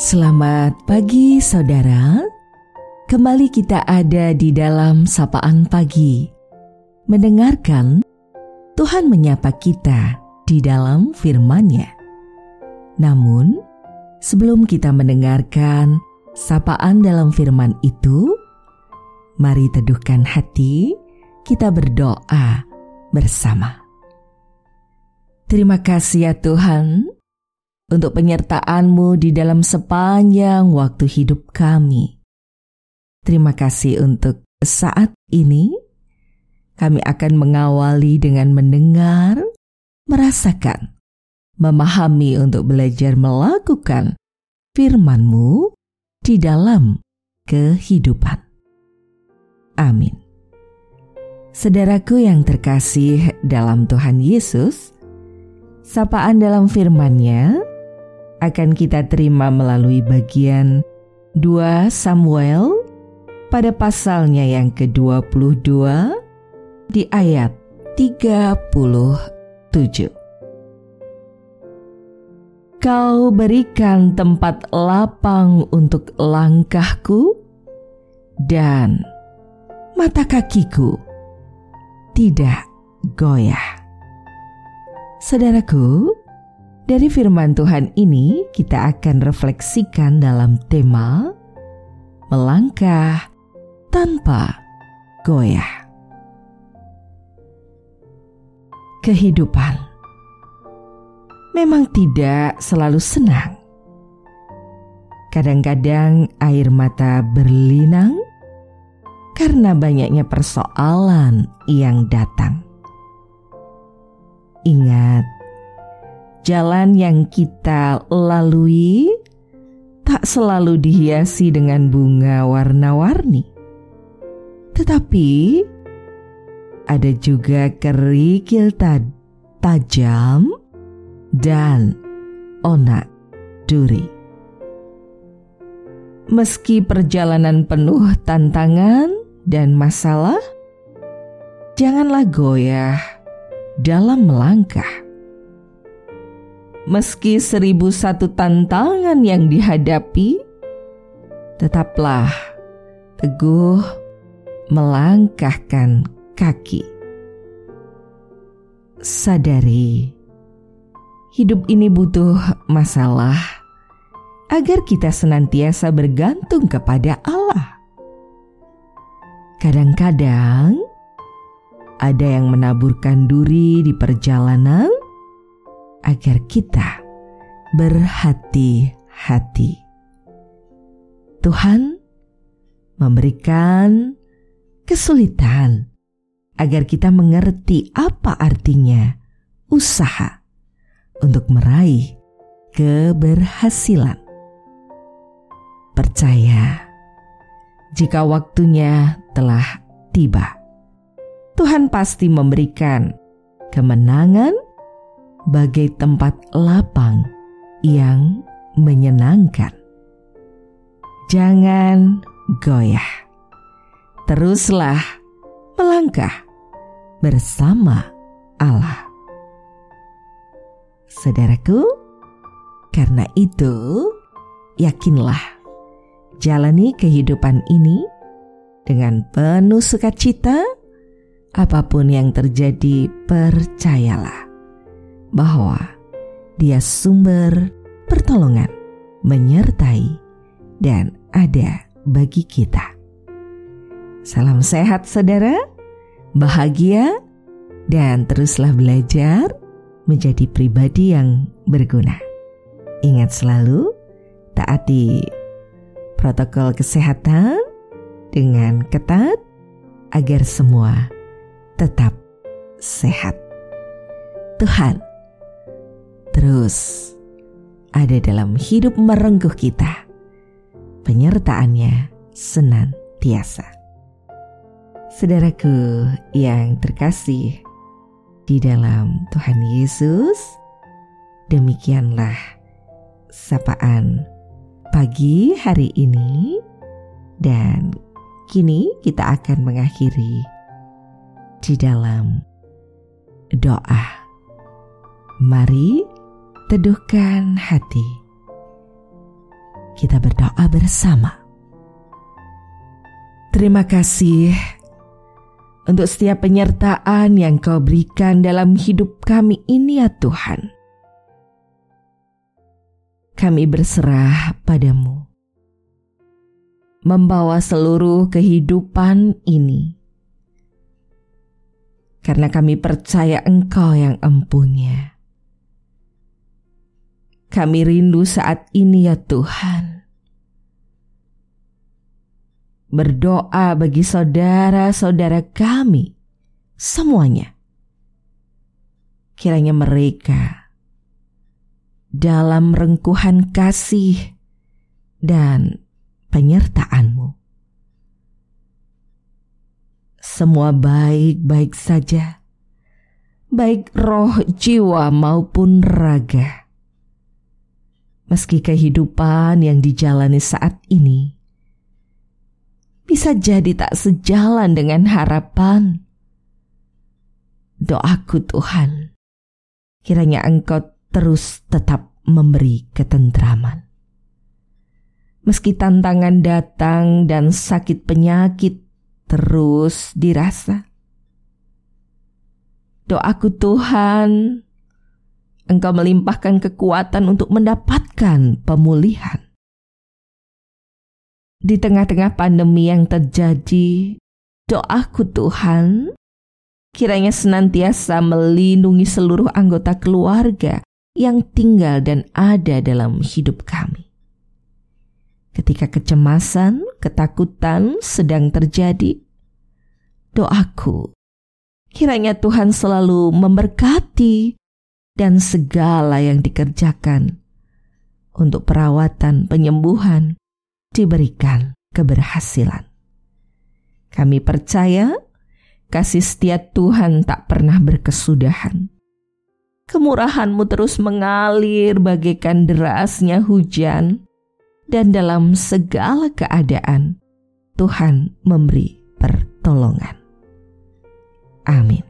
Selamat pagi saudara. Kembali kita ada di dalam sapaan pagi. Mendengarkan Tuhan menyapa kita di dalam firman-Nya. Namun, sebelum kita mendengarkan sapaan dalam firman itu, mari teduhkan hati, kita berdoa bersama. Terima kasih ya Tuhan untuk penyertaan-Mu di dalam sepanjang waktu hidup kami. Terima kasih untuk saat ini. Kami akan mengawali dengan mendengar, merasakan, memahami untuk belajar melakukan firman-Mu di dalam kehidupan. Amin. Saudaraku yang terkasih dalam Tuhan Yesus, sapaan dalam firman-Nya akan kita terima melalui bagian 2 Samuel pada pasalnya yang ke-22 di ayat 37. Kau berikan tempat lapang untuk langkahku dan mata kakiku tidak goyah. Saudaraku, dari firman Tuhan ini, kita akan refleksikan dalam tema melangkah tanpa goyah. Kehidupan memang tidak selalu senang. Kadang-kadang air mata berlinang karena banyaknya persoalan yang datang. Ingat, Jalan yang kita lalui tak selalu dihiasi dengan bunga warna-warni, tetapi ada juga kerikil tajam dan onak duri. Meski perjalanan penuh tantangan dan masalah, janganlah goyah dalam melangkah meski seribu satu tantangan yang dihadapi, tetaplah teguh melangkahkan kaki. Sadari, hidup ini butuh masalah agar kita senantiasa bergantung kepada Allah. Kadang-kadang ada yang menaburkan duri di perjalanan agar kita berhati-hati. Tuhan memberikan kesulitan agar kita mengerti apa artinya usaha untuk meraih keberhasilan. Percaya, jika waktunya telah tiba, Tuhan pasti memberikan kemenangan bagai tempat lapang yang menyenangkan. Jangan goyah, teruslah melangkah bersama Allah. Saudaraku, karena itu yakinlah jalani kehidupan ini dengan penuh sukacita. Apa pun yang terjadi, percayalah bahwa Dia sumber pertolongan, menyertai, dan ada bagi kita. Salam sehat, saudara, bahagia, dan teruslah belajar menjadi pribadi yang berguna. Ingat selalu taati protokol kesehatan dengan ketat agar semua tetap sehat. Tuhan terus ada dalam hidup merengkuh kita. Penyertaannya senantiasa. Saudaraku yang terkasih di dalam Tuhan Yesus, demikianlah sapaan pagi hari ini dan kini kita akan mengakhiri di dalam doa. Mari teduhkan hati. kita berdoa bersama. Terima kasih untuk setiap penyertaan yang Kau berikan dalam hidup kami ini, ya Tuhan. Kami berserah padamu, membawa seluruh kehidupan ini, karena kami percaya Engkau yang empunya. Kami rindu saat ini, ya Tuhan berdoa bagi saudara-saudara kami semuanya. Kiranya mereka dalam rengkuhan kasih dan penyertaanmu. Semua baik-baik saja, baik roh, jiwa maupun raga. Meski kehidupan yang dijalani saat ini bisa jadi tak sejalan dengan harapan. Doaku Tuhan, kiranya Engkau terus tetap memberi ketentraman. Meski tantangan datang dan sakit penyakit terus dirasa. Doaku Tuhan, Engkau melimpahkan kekuatan untuk mendapatkan pemulihan di tengah-tengah pandemi yang terjadi, doaku Tuhan, kiranya senantiasa melindungi seluruh anggota keluarga yang tinggal dan ada dalam hidup kami. Ketika kecemasan, ketakutan sedang terjadi, doaku kiranya Tuhan selalu memberkati dan segala yang dikerjakan untuk perawatan, penyembuhan, diberikan keberhasilan. Kami percaya kasih setia Tuhan tak pernah berkesudahan. Kemurahanmu terus mengalir bagaikan derasnya hujan, dan dalam segala keadaan Tuhan memberi pertolongan. Amin.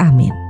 Amin.